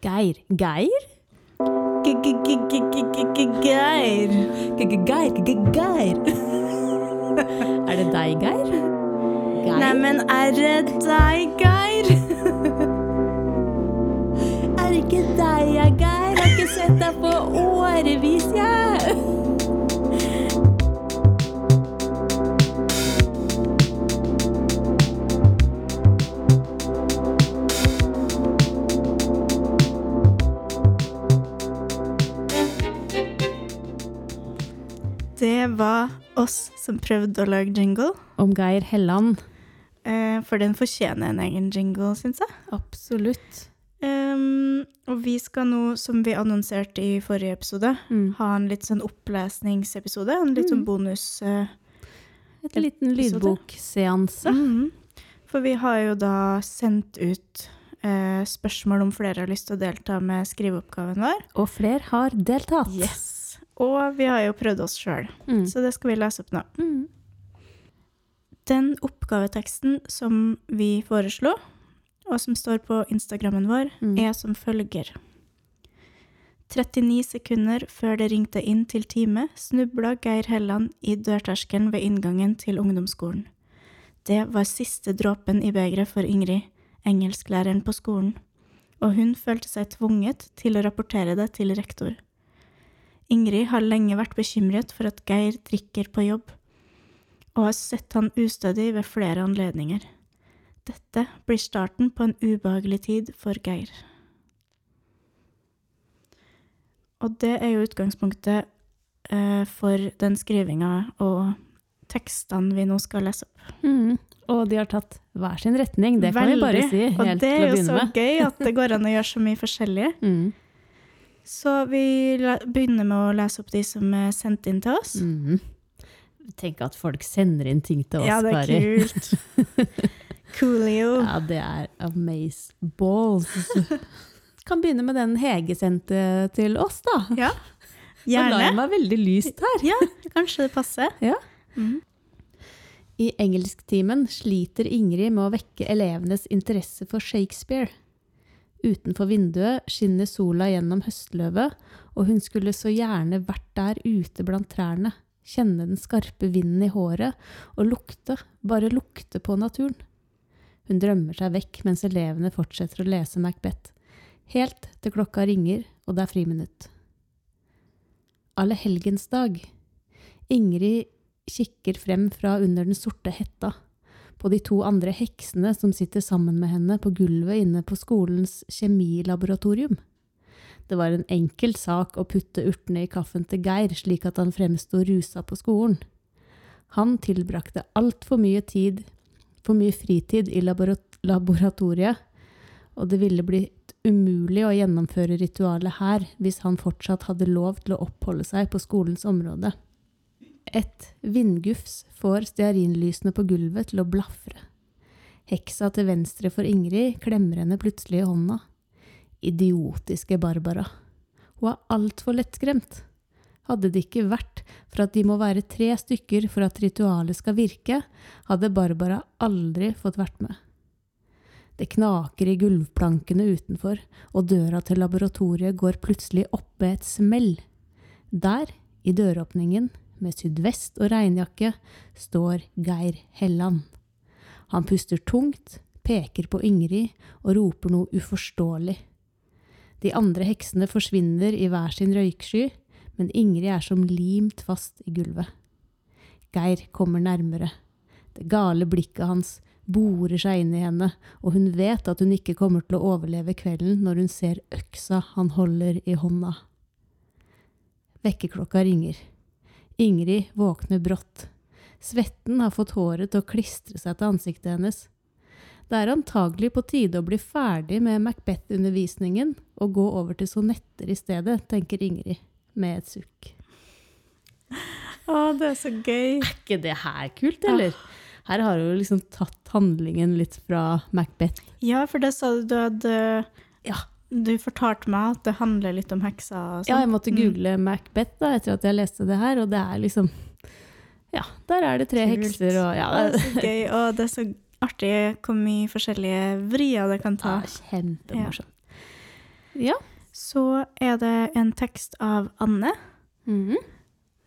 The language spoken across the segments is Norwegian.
Geir. Geir? Geir. Geir, Geir. Er det deg, Geir? Geir? Neimen, er det deg, Geir? Er det ikke deg, Geir? Jeg har ikke sett deg på årevis, jeg. Det var oss som prøvde å lage jingle. Om Geir Helland. Eh, For den fortjener en egen jingle, syns jeg. Absolutt. Um, og vi skal nå, som vi annonserte i forrige episode, Mm. ha en litt sånn opplesningsepisode. En litt sånn Mm. bonus. Uh, Et liten lydbokseanse. mhm. For vi har jo da sendt ut uh, spørsmål om flere har lyst til å delta med skriveoppgaven vår. Og flere har deltatt. Yes. Og vi har jo prøvd oss sjøl, Mm. så det skal vi lese opp nå. Mm. Den oppgaveteksten som vi foreslo, og som står på Instagrammen vår, Mm. er som følger. 39 sekunder før det ringte inn til time, snubla Geir Helland i dørterskelen ved inngangen til ungdomsskolen. Det var siste dråpen i begeret for Ingrid, engelsklæreren på skolen, og hun følte seg tvunget til å rapportere det til rektor. Ingrid har lenge vært bekymret for at Geir drikker på jobb, og har sett han ustødig ved flere anledninger. Dette blir starten på en ubehagelig tid for Geir. Og det er jo utgangspunktet eh, for den skrivinga og tekstene vi nå skal lese opp. Mm. Og de har tatt hver sin retning, det kan vi bare si Og det er jo så med. gøy at det går an å gjøre så mye forskjellig. Mm. Så vi begynner med å lese opp de som er sendt inn til oss. Mm. Tenk at folk sender inn ting til oss, Ja, det er Kari. kult. Coolio. Ja, det er amaze balls. Kan begynne med den Hege sendte til oss, da. Ja, gjerne. la er veldig lyst her. Ja, kanskje det passer. Ja. Mm. I engelsktimen sliter Ingrid med å vekke elevenes interesse for Shakespeare. Utenfor vinduet skinner sola gjennom høstløvet, og hun skulle så gjerne vært der ute blant trærne, kjenne den skarpe vinden i håret og lukte, bare lukte på naturen. Hun drømmer seg vekk mens elevene fortsetter å lese Macbeth, helt til klokka ringer og det er friminutt. Allehelgensdag. Ingrid kikker frem fra under den sorte hetta på de to andre heksene som sitter sammen med henne på gulvet inne på skolens kjemilaboratorium. Det var en enkel sak å putte urtene i kaffen til Geir slik at han fremsto rusa på skolen. Han tilbrakte altfor mye tid, for mye fritid i laboratoriet, og det ville blitt umulig å gjennomføre ritualet her hvis han fortsatt hadde lov til å oppholde seg på skolens område. Et vindgufs får stearinlysene på gulvet til å blafre. Heksa til venstre for Ingrid klemmer henne plutselig i hånda. Idiotiske Barbara. Hun er altfor lettskremt. Hadde det ikke vært for at de må være tre stykker for at ritualet skal virke, hadde Barbara aldri fått vært med. Det knaker i gulvplankene utenfor, og døra til laboratoriet går plutselig opp med et smell. Der, i døråpningen, med sydvest og regnjakke, står Geir Helland. Han puster tungt, peker på Ingrid og roper noe uforståelig. De andre heksene forsvinner i hver sin røyksky, men Ingrid er som limt fast i gulvet. Geir kommer nærmere. Det gale blikket hans borer seg inn i henne, og hun vet at hun ikke kommer til å overleve kvelden når hun ser øksa han holder i hånda. Vekkerklokka ringer. Ingrid våkner brått. Svetten har fått håret til å klistre seg til ansiktet hennes. Det er antagelig på tide å bli ferdig med Macbeth-undervisningen og gå over til sonetter i stedet, tenker Ingrid med et sukk. Å, det er så gøy. Er ikke det her kult, eller? Her har hun liksom tatt handlingen litt fra Macbeth. Ja, for det sa du du hadde Ja. Du fortalte meg at det handler litt om heksa og sånn. Ja, jeg måtte google Macbeth da, etter at jeg leste det her, og det er liksom Ja, der er det tre Kult. hekser og ja, det er så gøy, og det er så artig hvor mye forskjellige vrier det kan ta. er kjempemorsomt. Ja. så er det en tekst av Anne, mm.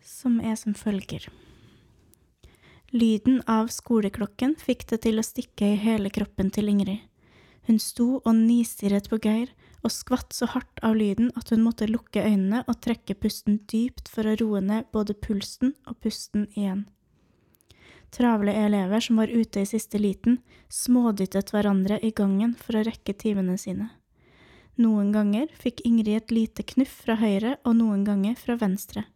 som er som følger. Lyden av skoleklokken fikk det til å stikke i hele kroppen til Ingrid. Hun sto og nistirret på Geir og skvatt så hardt av lyden at hun måtte lukke øynene og trekke pusten dypt for å roe ned både pulsen og pusten igjen. Travle elever som var ute i siste liten, smådyttet hverandre i gangen for å rekke timene sine. Noen ganger fikk Ingrid et lite knuff fra høyre og noen ganger fra venstre.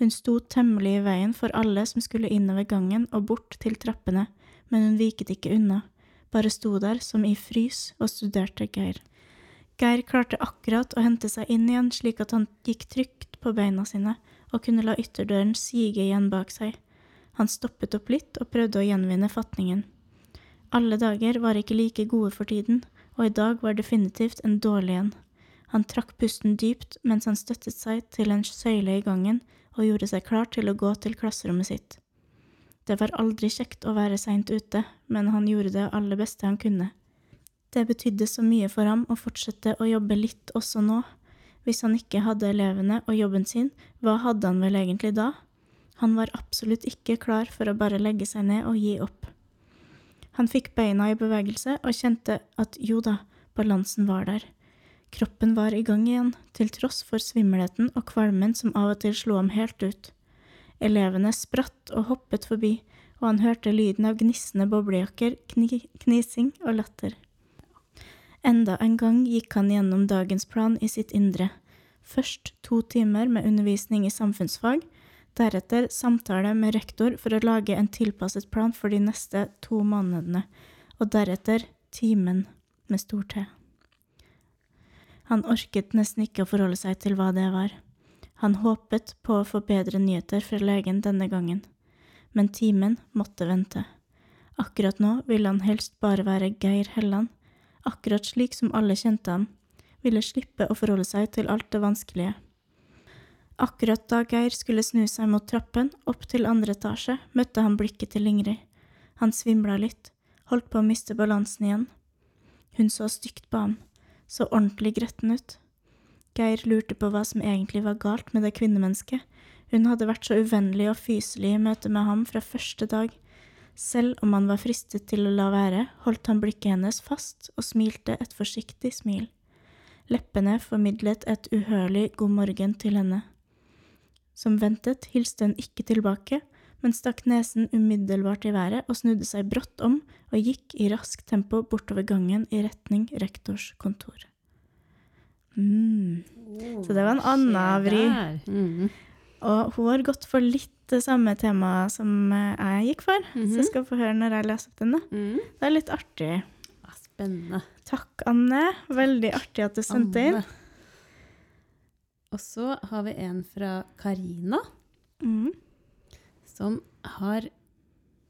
Hun sto temmelig i veien for alle som skulle innover gangen og bort til trappene, men hun viket ikke unna, bare sto der som i frys og studerte Geir. Geir klarte akkurat å hente seg inn igjen slik at han gikk trygt på beina sine og kunne la ytterdøren sige igjen bak seg. Han stoppet opp litt og prøvde å gjenvinne fatningen. Alle dager var ikke like gode for tiden, og i dag var definitivt en dårlig en. Han trakk pusten dypt mens han støttet seg til en søyle i gangen og gjorde seg klar til å gå til klasserommet sitt. Det var aldri kjekt å være seint ute, men han gjorde det aller beste han kunne. Det betydde så mye for ham å fortsette å jobbe litt også nå. Hvis han ikke hadde elevene og jobben sin, hva hadde han vel egentlig da? Han var absolutt ikke klar for å bare legge seg ned og gi opp. Han fikk beina i bevegelse og kjente at jo da, balansen var der. Kroppen var i gang igjen, til tross for svimmelheten og kvalmen som av og til slo ham helt ut. Elevene spratt og hoppet forbi, og han hørte lyden av gnissende boblejakker, kni knising og latter. Enda en gang gikk han gjennom dagens plan i sitt indre. Først to timer med undervisning i samfunnsfag, deretter samtale med rektor for å lage en tilpasset plan for de neste to månedene, og deretter timen med stor T. Han orket nesten ikke å forholde seg til hva det var. Han håpet på å få bedre nyheter fra legen denne gangen, men timen måtte vente. Akkurat nå ville han helst bare være Geir Helland, akkurat slik som alle kjente ham, ville slippe å forholde seg til alt det vanskelige. Akkurat da Geir skulle snu seg mot trappen, opp til andre etasje, møtte han blikket til Ingrid. Han svimla litt, holdt på å miste balansen igjen. Hun så stygt på ham, så ordentlig gretten ut. Geir lurte på hva som egentlig var galt med det kvinnemennesket. Hun hadde vært så uvennlig og fyselig i møte med ham fra første dag. Selv om han var fristet til å la være, holdt han blikket hennes fast og smilte et forsiktig smil. Leppene formidlet et uhørlig god morgen til henne. Som ventet hilste hun ikke tilbake, men stakk nesen umiddelbart i været og snudde seg brått om og gikk i raskt tempo bortover gangen i retning rektors kontor. Mm. Så det var en annen vri. Mm. Og hun har gått for litt det samme temaet som eh, jeg gikk for, så Mhm. jeg skal få høre når jeg leser opp den. da. Mm. Det er litt artig. Ja, spennende. Takk, Anne. Veldig artig at du sendte inn. Og så har vi en fra Karina, Mm. som har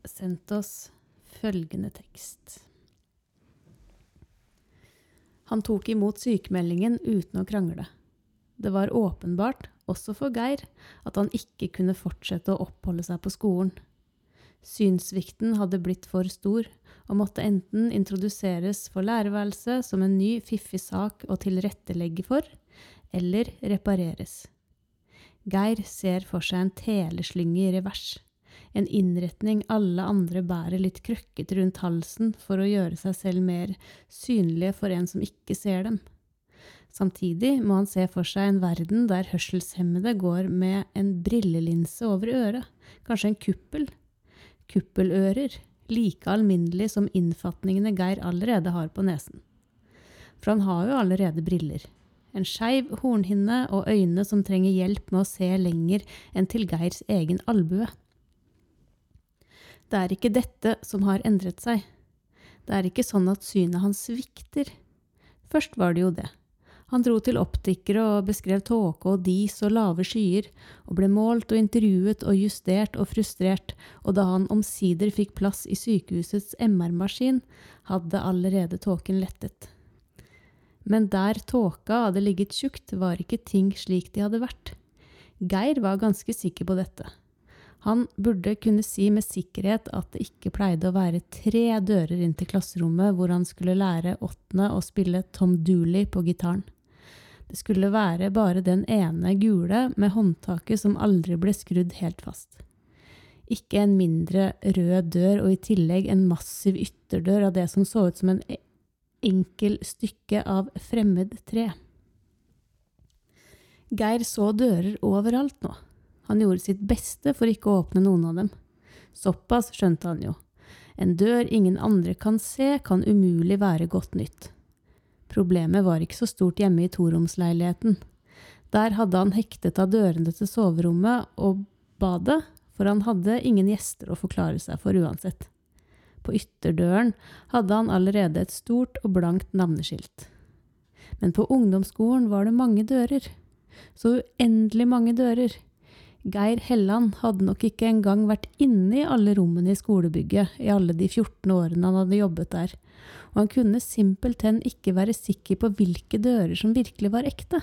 sendt oss følgende tekst. Han tok imot sykemeldingen uten å krangle. Det var åpenbart, også for Geir, at han ikke kunne fortsette å oppholde seg på skolen. Synssvikten hadde blitt for stor, og måtte enten introduseres for lærerværelset som en ny, fiffig sak å tilrettelegge for, eller repareres. Geir ser for seg en teleslynge i revers, en innretning alle andre bærer litt krøkket rundt halsen for å gjøre seg selv mer synlige for en som ikke ser dem. Samtidig må han se for seg en verden der hørselshemmede går med en brillelinse over øret, kanskje en kuppel. Kuppelører, like alminnelig som innfatningene Geir allerede har på nesen. For han har jo allerede briller. En skeiv hornhinne og øyne som trenger hjelp med å se lenger enn til Geirs egen albue. Det er ikke dette som har endret seg. Det er ikke sånn at synet hans svikter. Først var det jo det. Han dro til optikere og beskrev tåke og dis og lave skyer, og ble målt og intervjuet og justert og frustrert, og da han omsider fikk plass i sykehusets MR-maskin, hadde allerede tåken lettet. Men der tåka hadde ligget tjukt, var ikke ting slik de hadde vært. Geir var ganske sikker på dette. Han burde kunne si med sikkerhet at det ikke pleide å være tre dører inn til klasserommet hvor han skulle lære åttende å spille Tom Dooley på gitaren. Det skulle være bare den ene gule med håndtaket som aldri ble skrudd helt fast. Ikke en mindre rød dør, og i tillegg en massiv ytterdør av det som så ut som en e- enkel stykke av fremmed tre. Geir så dører overalt nå. Han gjorde sitt beste for ikke å åpne noen av dem. Såpass skjønte han jo. En dør ingen andre kan se, kan umulig være godt nytt. Problemet var ikke så stort hjemme i toromsleiligheten. Der hadde han hektet av dørene til soverommet og badet, for han hadde ingen gjester å forklare seg for uansett. På ytterdøren hadde han allerede et stort og blankt navneskilt. Men på ungdomsskolen var det mange dører. Så uendelig mange dører. Geir Helland hadde nok ikke engang vært inne i alle rommene i skolebygget i alle de 14 årene han hadde jobbet der, og han kunne simpelthen ikke være sikker på hvilke dører som virkelig var ekte.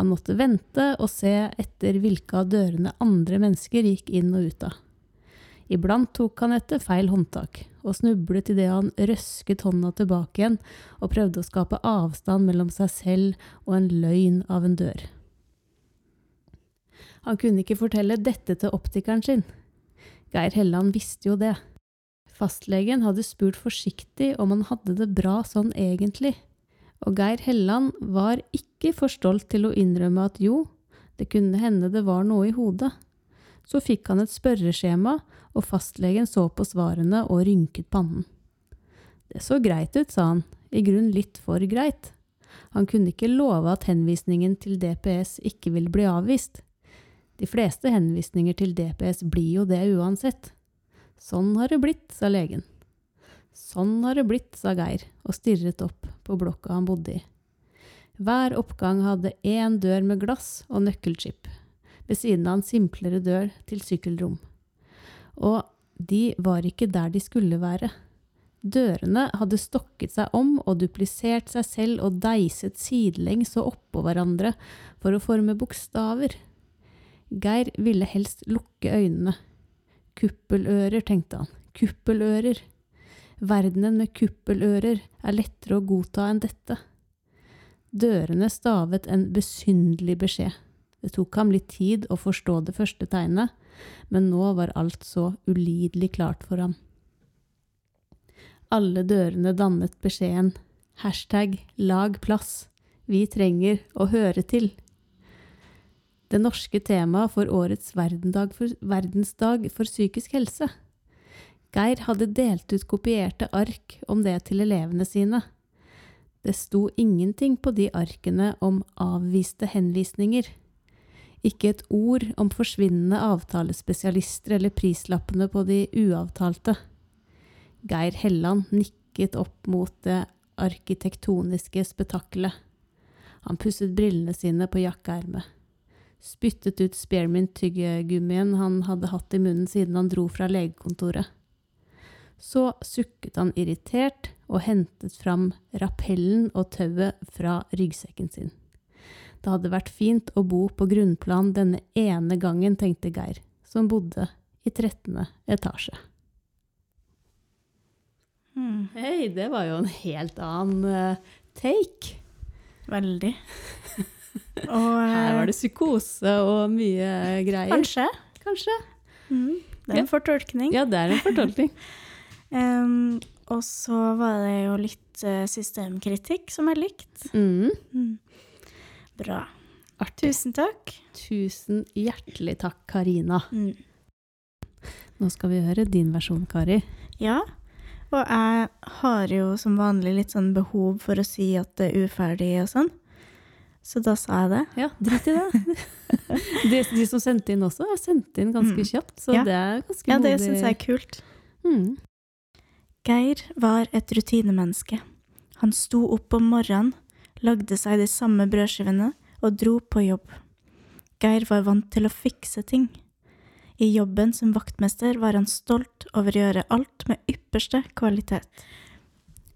Han måtte vente og se etter hvilke av dørene andre mennesker gikk inn og ut av. Iblant tok han etter feil håndtak, og snublet idet han røsket hånda tilbake igjen og prøvde å skape avstand mellom seg selv og en løgn av en dør. Han kunne ikke fortelle dette til optikeren sin. Geir Helland visste jo det. Fastlegen hadde spurt forsiktig om han hadde det bra sånn egentlig, og Geir Helland var ikke for stolt til å innrømme at jo, det kunne hende det var noe i hodet. Så fikk han et spørreskjema, og fastlegen så på svarene og rynket pannen. Det så greit ut, sa han, i grunn litt for greit. Han kunne ikke love at henvisningen til DPS ikke ville bli avvist. De fleste henvisninger til DPS blir jo det uansett. Sånn har det blitt, sa legen. Sånn har det blitt, sa Geir og stirret opp på blokka han bodde i. Hver oppgang hadde én dør med glass og nøkkelchip, ved siden av en simplere dør til sykkelrom. Og de var ikke der de skulle være. Dørene hadde stokket seg om og duplisert seg selv og deiset sidelengs og oppå hverandre for å forme bokstaver. Geir ville helst lukke øynene. Kuppelører, tenkte han. Kuppelører. Verdenen med kuppelører er lettere å godta enn dette. Dørene stavet en besynderlig beskjed. Det tok ham litt tid å forstå det første tegnet, men nå var alt så ulidelig klart for ham. Alle dørene dannet beskjeden hashtag lag plass, vi trenger å høre til. Det norske temaet for årets for, verdensdag for psykisk helse. Geir hadde delt ut kopierte ark om det til elevene sine. Det sto ingenting på de arkene om avviste henvisninger. Ikke et ord om forsvinnende avtalespesialister eller prislappene på de uavtalte. Geir Helland nikket opp mot det arkitektoniske spetakkelet. Han pusset brillene sine på jakkeermet. Spyttet ut spearmint-tyggegummien han hadde hatt i munnen siden han dro fra legekontoret. Så sukket han irritert og hentet fram rappellen og tauet fra ryggsekken sin. Det hadde vært fint å bo på grunnplan denne ene gangen, tenkte Geir, som bodde i 13. etasje. Hmm. Hei, det var jo en helt annen uh, take. Veldig. Og Her var det psykose og mye greier. Kanskje. Kanskje. Mm, det er en fortolkning. Ja, det er en fortolkning. Um, og så var det jo litt uh, systemkritikk som jeg likte. Mm. Mm. Bra. Artig. Tusen takk. Tusen hjertelig takk, Karina. Mm. Nå skal vi høre din versjon, Kari. Ja, og jeg har jo som vanlig litt sånn behov for å si at det er uferdig og sånn. Så da sa jeg det. Ja, drit i det. de, de som sendte inn også, har sendt inn ganske Mm. kjapt, så Ja. det er ganske Ja, det syns jeg er kult. Mm. Geir var et rutinemenneske. Han sto opp om morgenen, lagde seg de samme brødskivene og dro på jobb. Geir var vant til å fikse ting. I jobben som vaktmester var han stolt over å gjøre alt med ypperste kvalitet.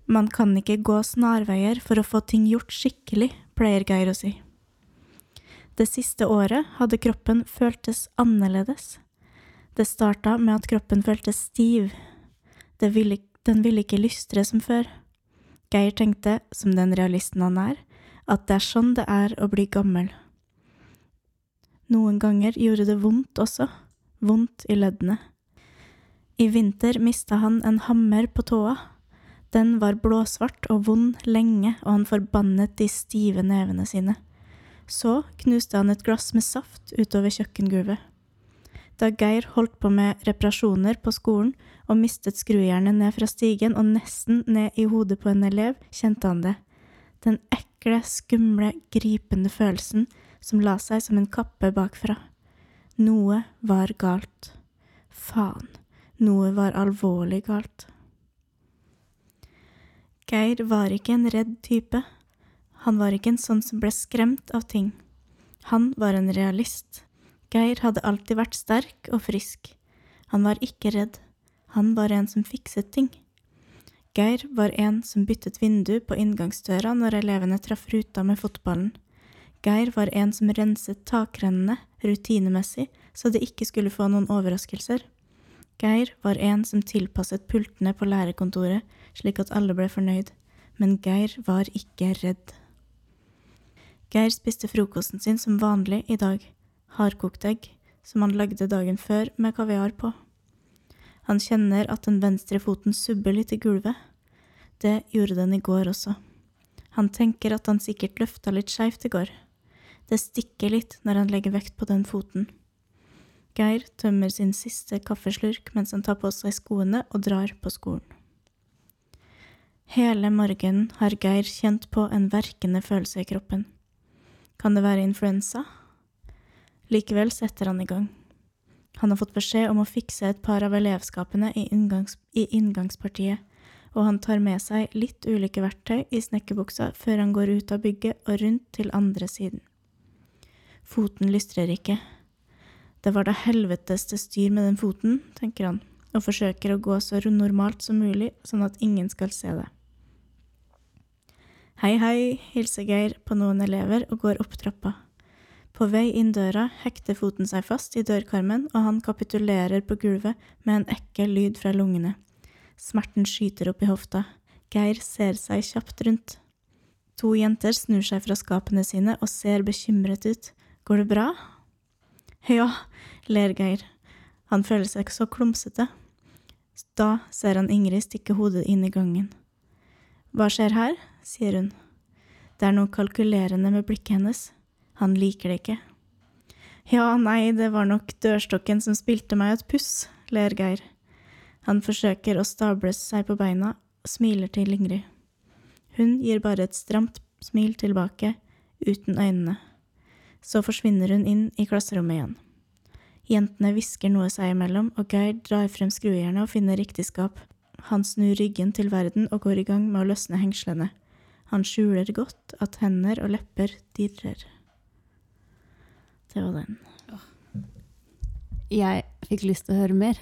Man kan ikke gå snarveier for å få ting gjort skikkelig, pleier Geir å si. Det siste året hadde kroppen føltes annerledes. Det starta med at kroppen føltes stiv. Ville, den ville ikke lystre som før. Geir tenkte, som den realisten han er, at det er sånn det er å bli gammel. Noen ganger gjorde det vondt også, vondt i leddene. I vinter mista han en hammer på tåa. Den var blåsvart og vond lenge, og han forbannet de stive nevene sine. Så knuste han et glass med saft utover kjøkkengulvet. Da Geir holdt på med reparasjoner på skolen og mistet skrujernet ned fra stigen og nesten ned i hodet på en elev, kjente han det. Den ekle, skumle, gripende følelsen som la seg som en kappe bakfra. Noe var galt. Faen, noe var alvorlig galt. Geir var ikke en redd type. Han var ikke en sånn som ble skremt av ting. Han var en realist. Geir hadde alltid vært sterk og frisk. Han var ikke redd. Han var en som fikset ting. Geir var en som byttet vindu på inngangsdøra når elevene traff ruta med fotballen. Geir var en som renset takrennene rutinemessig så det ikke skulle få noen overraskelser. Geir var en som tilpasset pultene på lærerkontoret slik at alle ble fornøyd, men Geir var ikke redd. Geir spiste frokosten sin som vanlig i dag, hardkokt egg, som han lagde dagen før med kaviar på. Han kjenner at den venstre foten subber litt i gulvet. Det gjorde den i går også. Han tenker at han sikkert løfta litt skeivt i går. Det stikker litt når han legger vekt på den foten. Geir tømmer sin siste kaffeslurk mens han tar på seg skoene og drar på skolen. Hele morgenen har Geir kjent på en verkende følelse i kroppen. Kan det være influensa? Likevel setter han i gang. Han har fått beskjed om å fikse et par av elevskapene i, inngangs, i inngangspartiet, og han tar med seg litt ulike verktøy i snekkerbuksa før han går ut av bygget og rundt til andre siden. Foten lystrer ikke. Det var da helvetes til styr med den foten, tenker han, og forsøker å gå så normalt som mulig, sånn at ingen skal se det. Hei, hei, hilser Geir på noen elever og går opp trappa. På vei inn døra hekter foten seg fast i dørkarmen, og han kapitulerer på gulvet med en ekkel lyd fra lungene. Smerten skyter opp i hofta. Geir ser seg kjapt rundt. To jenter snur seg fra skapene sine og ser bekymret ut. Går det bra? Ja, ler Geir. Han føler seg ikke så klumsete. Da ser han Ingrid stikke hodet inn i gangen. Hva skjer her? sier hun. Det er noe kalkulerende med blikket hennes. Han liker det ikke. Ja, nei, det var nok dørstokken som spilte meg et puss, ler Geir. Han forsøker å stable seg på beina og smiler til Ingrid. Hun gir bare et stramt smil tilbake, uten øynene. Så forsvinner hun inn i klasserommet igjen. Jentene hvisker noe seg imellom, og Geir drar frem skrujernet og finner riktig skap. Han snur ryggen til verden og går i gang med å løsne hengslene. Han skjuler godt at hender og lepper dirrer. Det var den. Jeg fikk lyst til å høre mer.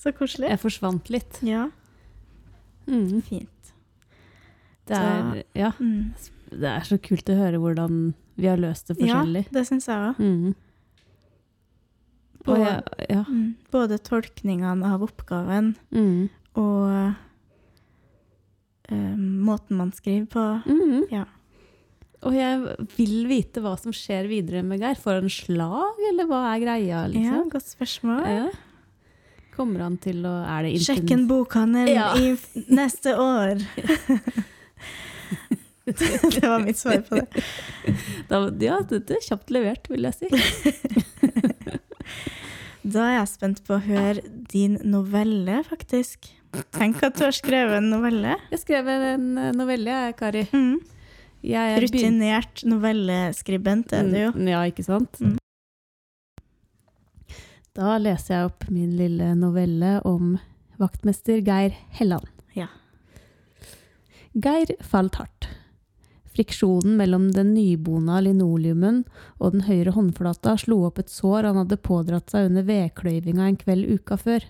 Så koselig. Jeg forsvant litt. Ja, Mm. fint. Det, er, ja, Mm. det er så kult å høre hvordan vi har løst det forskjellig. Ja, det syns jeg òg. Mm. Både, ja. mm, både tolkningene av oppgaven Mm. og uh, måten man skriver på. Mhm. Ja. Og jeg vil vite hva som skjer videre med Geir. Får han slag, eller hva er greia? ja, Liksom? godt spørsmål. Ja. Kommer han til å Er det Sjekk en bokhandel Ja. i neste år. det var mitt svar på det. Da, ja, det er kjapt levert, vil jeg si. Da er jeg spent på å høre din novelle, faktisk. Tenk at du har skrevet en novelle. Jeg skrev en novelle, jeg, Kari. Mm. Jeg er Rutinert novelleskribent er du jo. Mm, Ja, ikke sant? Mm. Da leser jeg opp min lille novelle om vaktmester Geir Helland. Ja. Geir falt hardt. Friksjonen mellom den nybona linoleumen og den høyre håndflata slo opp et sår han hadde pådratt seg under vedkløyvinga en kveld uka før.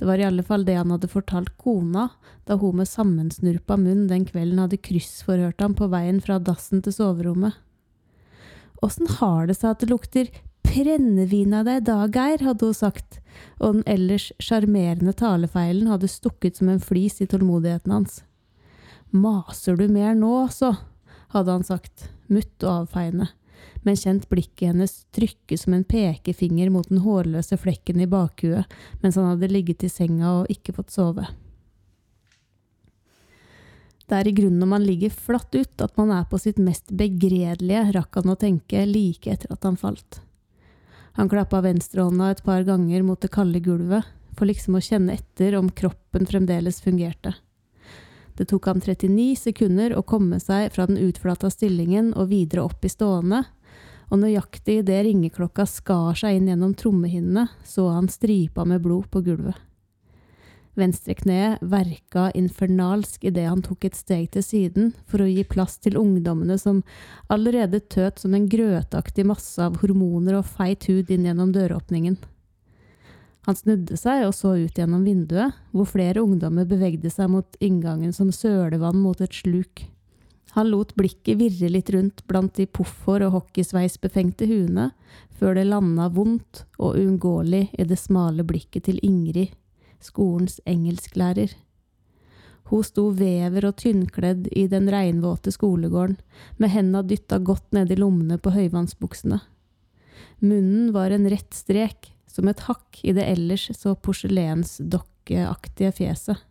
Det var i alle fall det han hadde fortalt kona da hun med sammensnurpa munn den kvelden hadde kryssforhørt ham på veien fra dassen til soverommet. Åssen har det seg at det lukter brennevin av deg i dag, Geir, hadde hun sagt, og den ellers sjarmerende talefeilen hadde stukket som en flis i tålmodigheten hans. Maser du mer nå, så? hadde han sagt, mutt og avfeiende, men kjent blikket hennes trykke som en pekefinger mot den hårløse flekken i bakhuet mens han hadde ligget i senga og ikke fått sove. Det er i grunnen når man ligger flatt ut at man er på sitt mest begredelige, rakk han å tenke like etter at han falt. Han klappa venstrehånda et par ganger mot det kalde gulvet, for liksom å kjenne etter om kroppen fremdeles fungerte. Det tok han 39 sekunder å komme seg fra den utflata stillingen og videre opp i stående, og nøyaktig idet ringeklokka skar seg inn gjennom trommehinnene, så han stripa med blod på gulvet. Venstrekneet verka infernalsk idet han tok et steg til siden for å gi plass til ungdommene som allerede tøt som en grøtaktig masse av hormoner og feit hud inn gjennom døråpningen. Han snudde seg og så ut gjennom vinduet, hvor flere ungdommer bevegde seg mot inngangen som sølevann mot et sluk. Han lot blikket virre litt rundt blant de poffer og hockeysveisbefengte huene, før det landa vondt og uunngåelig i det smale blikket til Ingrid, skolens engelsklærer. Hun sto vever og tynnkledd i den regnvåte skolegården, med henda dytta godt ned i lommene på høyvannsbuksene. Munnen var en rett strek, som et hakk i det ellers så porselensdokkeaktige fjeset.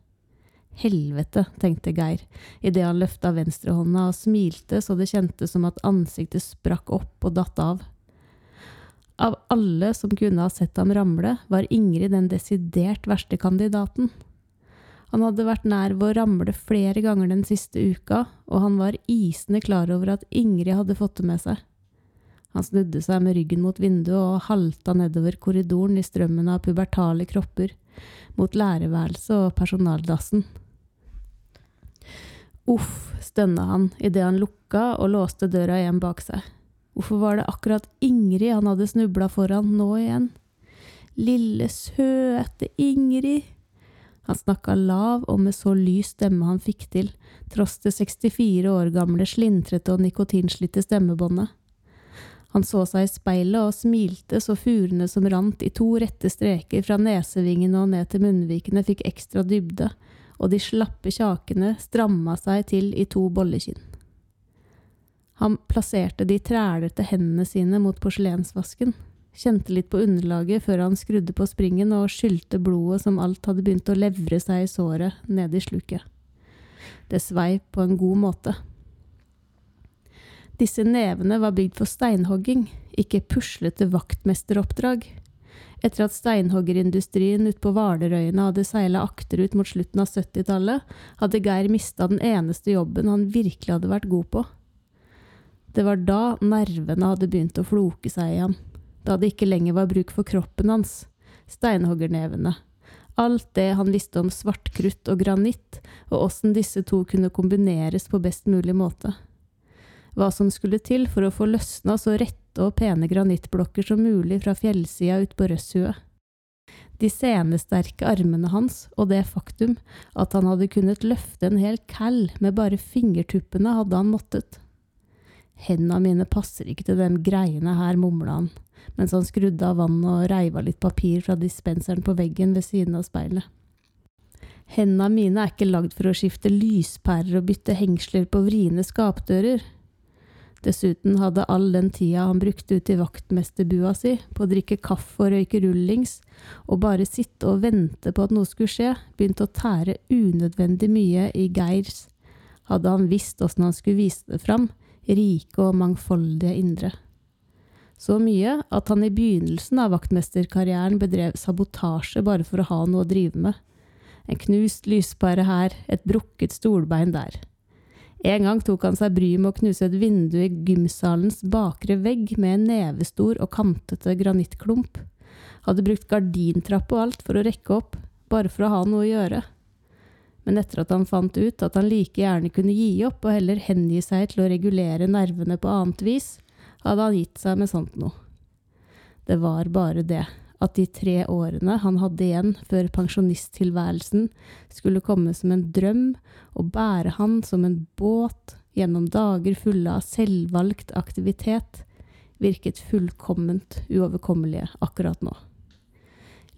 Helvete, tenkte Geir idet han løfta venstrehånda og smilte så det kjentes som at ansiktet sprakk opp og datt av. Av alle som kunne ha sett ham ramle, var Ingrid den desidert verste kandidaten. Han hadde vært nær ved å ramle flere ganger den siste uka, og han var isende klar over at Ingrid hadde fått det med seg. Han snudde seg med ryggen mot vinduet og halta nedover korridoren i strømmen av pubertale kropper, mot lærerværelset og personaldassen. Uff, stønna han idet han lukka og låste døra igjen bak seg. Hvorfor var det akkurat Ingrid han hadde snubla foran nå igjen? Lille, søte Ingrid. Han snakka lav og med så lys stemme han fikk til, tross det 64 år gamle slintrete og nikotinslitte stemmebåndet. Han så seg i speilet og smilte så furene som rant i to rette streker fra nesevingene og ned til munnvikene fikk ekstra dybde, og de slappe kjakene stramma seg til i to bollekinn. Han plasserte de trælete hendene sine mot porselensvasken, kjente litt på underlaget før han skrudde på springen og skylte blodet som alt hadde begynt å levre seg i såret, ned i sluket. Det svei på en god måte. Disse nevene var bygd for steinhogging, ikke puslete vaktmesteroppdrag. Etter at steinhoggerindustrien ute på Hvalerøyene hadde seila akterut mot slutten av 70-tallet, hadde Geir mista den eneste jobben han virkelig hadde vært god på. Det var da nervene hadde begynt å floke seg i ham, da det ikke lenger var bruk for kroppen hans, steinhoggernevene. Alt det han visste om svartkrutt og granitt, og åssen disse to kunne kombineres på best mulig måte. Hva som skulle til for å få løsna så rette og pene granittblokker som mulig fra fjellsida ut på Røsshue. De senesterke armene hans og det faktum at han hadde kunnet løfte en hel kall med bare fingertuppene, hadde han måttet. Henda mine passer ikke til de greiene her, mumla han, mens han skrudde av vannet og reiv av litt papir fra dispenseren på veggen ved siden av speilet. Henda mine er ikke lagd for å skifte lyspærer og bytte hengsler på vriene skapdører. Dessuten hadde all den tida han brukte ute i vaktmesterbua si på å drikke kaffe og røyke rullings, og bare sitte og vente på at noe skulle skje, begynt å tære unødvendig mye i Geirs, hadde han visst åssen han skulle vise det fram, rike og mangfoldige indre. Så mye at han i begynnelsen av vaktmesterkarrieren bedrev sabotasje bare for å ha noe å drive med. En knust lyspære her, et brukket stolbein der. En gang tok han seg bryet med å knuse et vindu i gymsalens bakre vegg med en nevestor og kantete granittklump. Hadde brukt gardintrapp og alt for å rekke opp, bare for å ha noe å gjøre. Men etter at han fant ut at han like gjerne kunne gi opp og heller hengi seg til å regulere nervene på annet vis, hadde han gitt seg med sånt noe. Det var bare det at de tre årene han hadde igjen før pensjonisttilværelsen, skulle komme som en drøm og bære han som en båt gjennom dager fulle av selvvalgt aktivitet, virket fullkomment uoverkommelige akkurat nå.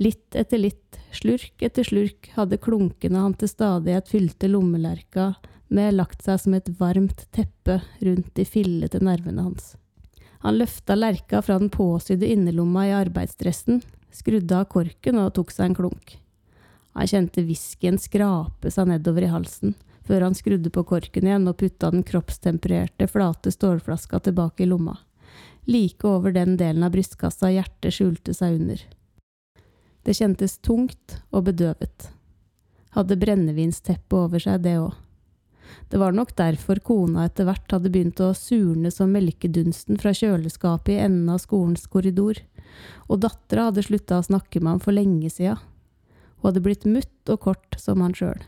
Litt etter litt, slurk etter slurk, hadde klunkene han til stadighet fylte lommelerka med lagt seg som et varmt teppe rundt de fillete nervene hans. Han løfta lerka fra den påsydde innerlomma i arbeidsdressen, skrudde av korken og tok seg en klunk. Han kjente whiskyen skrape seg nedover i halsen, før han skrudde på korken igjen og putta den kroppstempererte, flate stålflaska tilbake i lomma. Like over den delen av brystkassa hjertet skjulte seg under. Det kjentes tungt og bedøvet. Hadde brennevinsteppet over seg, det òg. Det var nok derfor kona etter hvert hadde begynt å surne som melkedunsten fra kjøleskapet i enden av skolens korridor, og dattera hadde slutta å snakke med ham for lenge sia. Hun hadde blitt mutt og kort som han sjøl.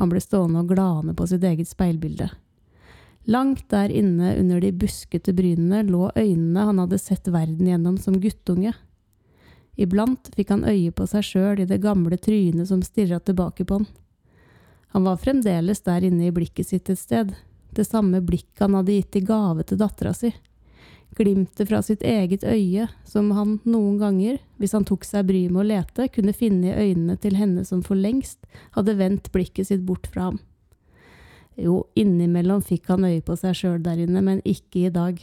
Han ble stående og glane på sitt eget speilbilde. Langt der inne under de buskete brynene lå øynene han hadde sett verden gjennom som guttunge. Iblant fikk han øye på seg sjøl i det gamle trynet som stirra tilbake på han. Han var fremdeles der inne i blikket sitt et sted, det samme blikket han hadde gitt i gave til dattera si. Glimtet fra sitt eget øye, som han noen ganger, hvis han tok seg bryet med å lete, kunne finne i øynene til henne som for lengst hadde vendt blikket sitt bort fra ham. Jo, innimellom fikk han øye på seg sjøl der inne, men ikke i dag.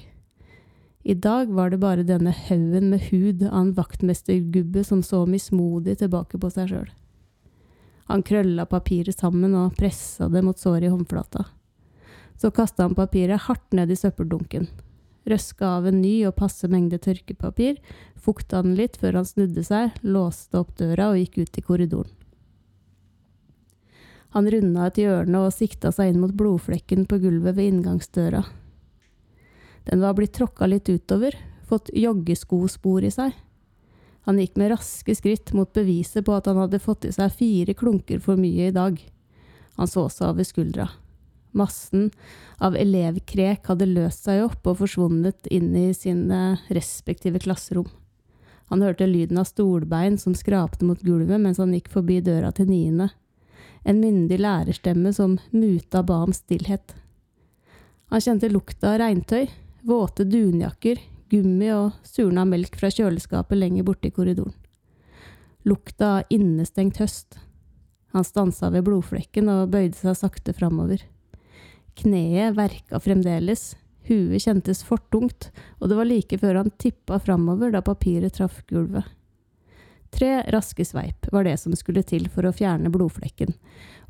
I dag var det bare denne haugen med hud av en vaktmestergubbe som så mismodig tilbake på seg sjøl. Han krølla papiret sammen og pressa det mot såret i håndflata. Så kasta han papiret hardt ned i søppeldunken. Røska av en ny og passe mengde tørkepapir, fukta den litt før han snudde seg, låste opp døra og gikk ut i korridoren. Han runda et hjørne og sikta seg inn mot blodflekken på gulvet ved inngangsdøra. Den var blitt tråkka litt utover, fått joggeskospor i seg. Han gikk med raske skritt mot beviset på at han hadde fått i seg fire klunker for mye i dag. Han så seg over skuldra. Massen av elevkrek hadde løst seg opp og forsvunnet inn i sine respektive klasserom. Han hørte lyden av stolbein som skrapte mot gulvet mens han gikk forbi døra til niende. En myndig lærerstemme som muta ba om stillhet. Han kjente lukta av regntøy, våte dunjakker, gummi og surna melk fra kjøleskapet lenger borte i korridoren. Lukta av innestengt høst. Han stansa ved blodflekken og bøyde seg sakte framover. Kneet verka fremdeles, huet kjentes fortungt, og det var like før han tippa framover da papiret traff gulvet. Tre raske sveip var det som skulle til for å fjerne blodflekken,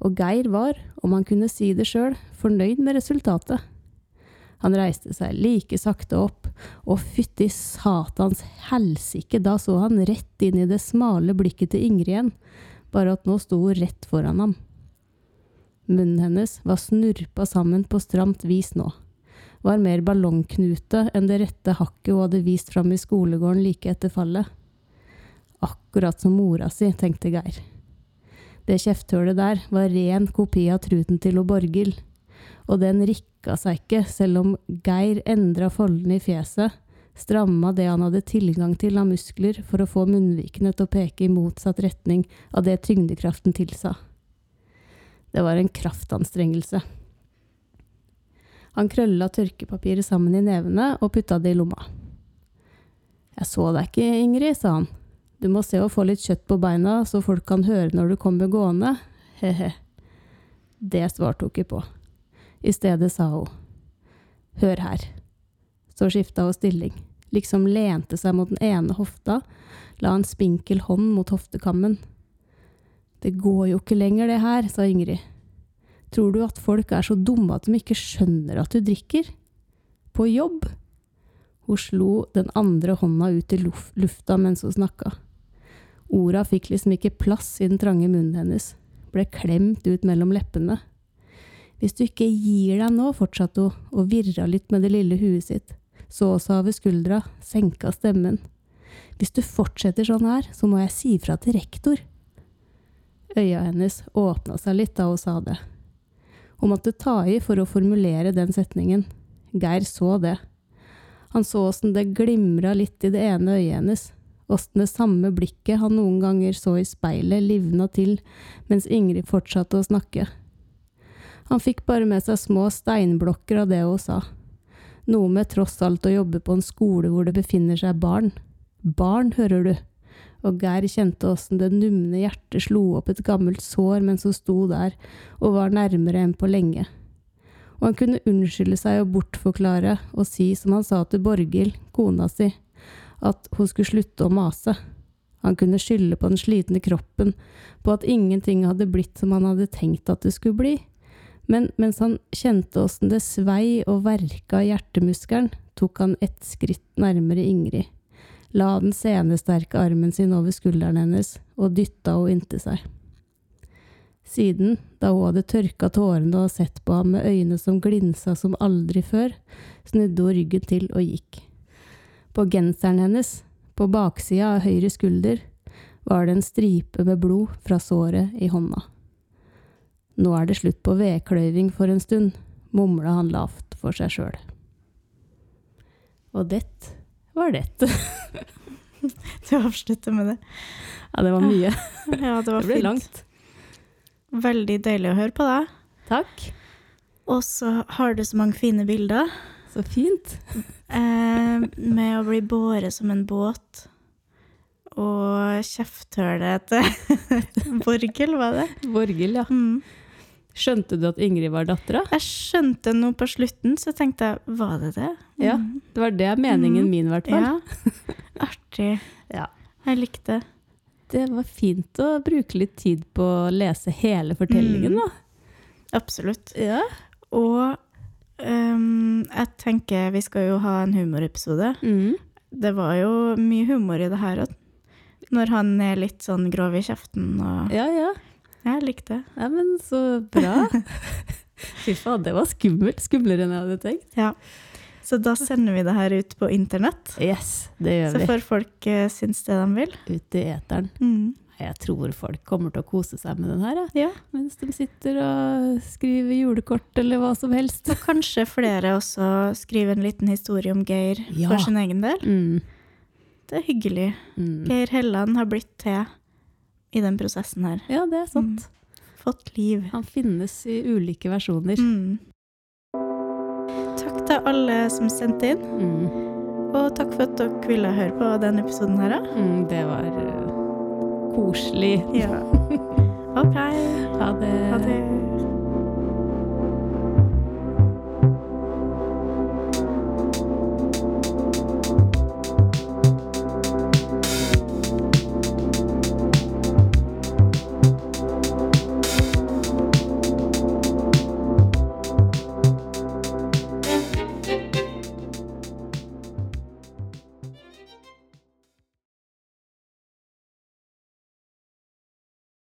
og Geir var, om han kunne si det sjøl, fornøyd med resultatet. Han reiste seg like sakte opp, og fytti satans helsike, da så han rett inn i det smale blikket til Ingrid igjen, bare at nå sto hun rett foran ham. Munnen hennes var snurpa sammen på stramt vis nå, var mer ballongknute enn det rette hakket hun hadde vist fram i skolegården like etter fallet. Akkurat som mora si, tenkte Geir. Det kjefthølet der var ren kopi av truten til Borghild, og den rikka seg ikke, selv om Geir endra foldene i fjeset, stramma det han hadde tilgang til av muskler for å få munnvikene til å peke i motsatt retning av det tyngdekraften tilsa. Det var en kraftanstrengelse. Han krølla tørkepapiret sammen i nevene og putta det i lomma. Jeg så deg ikke, Ingrid, sa han. Du må se å få litt kjøtt på beina, så folk kan høre når du kommer gående. He-he. Det svarte hun ikke på. I stedet sa hun, hør her. Så skifta hun stilling, liksom lente seg mot den ene hofta, la en spinkel hånd mot hoftekammen. Det går jo ikke lenger, det her, sa Ingrid. Tror du at folk er så dumme at de ikke skjønner at du drikker? På jobb? Hun slo den andre hånda ut i lufta mens hun snakka. Orda fikk liksom ikke plass i den trange munnen hennes, ble klemt ut mellom leppene. Hvis du ikke gir deg nå, fortsatte hun og virra litt med det lille huet sitt, så seg over skuldra, senka stemmen. Hvis du fortsetter sånn her, så må jeg si fra til rektor. Øya hennes åpna seg litt da hun sa det. Hun måtte ta i for å formulere den setningen. Geir så det. Han så åssen det glimra litt i det ene øyet hennes, åssen det samme blikket han noen ganger så i speilet, livna til mens Ingrid fortsatte å snakke. Han fikk bare med seg små steinblokker av det hun sa. Noe med tross alt å jobbe på en skole hvor det befinner seg barn. Barn, hører du. og Geir kjente åssen det numne hjertet slo opp et gammelt sår mens hun sto der og var nærmere enn på lenge. Og han kunne unnskylde seg og bortforklare og si som han sa til Borghild, kona si, at hun skulle slutte å mase. Han kunne skylde på den slitne kroppen, på at ingenting hadde blitt som han hadde tenkt at det skulle bli. Men mens han kjente åssen det svei og verka hjertemuskelen, tok han ett skritt nærmere Ingrid la den senesterke armen sin over skulderen hennes og dytta henne inntil seg. Siden, da hun hadde tørka tårene og sett på ham med øyne som glinsa som aldri før, snudde hun ryggen til og gikk. På genseren hennes, på baksida av høyre skulder, var det en stripe med blod fra såret i hånda. Nå er det slutt på vedkløyving for en stund, mumla han lavt for seg sjøl. Og det var det. Du avslutter med det. Ja, det var mye. Ja, det var Det ble fint. langt. Veldig deilig å høre på deg. Takk. Og så har du så mange fine bilder. Så fint. Eh, med å bli båret som en båt. Og kjefthølet til Borghild, var det? Borghild, ja. Mm. Skjønte du at Ingrid var dattera? Jeg skjønte noe på slutten, så tenkte jeg, var det det? Ja. Mm. Det var det meningen Mhm. min, i hvert fall. Ja. Artig. Ja. Jeg likte det. Det var fint å bruke litt tid på å lese hele fortellingen, Mm. da. Absolutt. Ja. Og um, jeg tenker vi skal jo ha en humorepisode. Mm. Det var jo mye humor i det her òg. Når han er litt sånn grov i kjeften og ja, ja. Jeg likte det. Ja, men så bra. Fy faen, det var skummelt. Skumlere enn jeg hadde tenkt. Ja. Så da sender vi det her ut på internett. Yes, det gjør Så vi. får folk uh, synes det de vil. Ut i eteren. Mm. Jeg tror folk kommer til å kose seg med den her, ja. Ja. mens de sitter og skriver julekort eller hva som helst. Og kanskje flere også skriver en liten historie om Geir Ja. for sin egen del. Mm. Det er hyggelig. Mm. Geir Helland har blitt til i den prosessen her. Ja, det er sant. Fått liv. Han finnes i ulike versjoner. Mm. Takk til alle som sendte inn, Mm. og takk for at dere ville høre på denne episoden her. Mm, det var uh, koselig. Ja. Ok. Ha det. Ha det.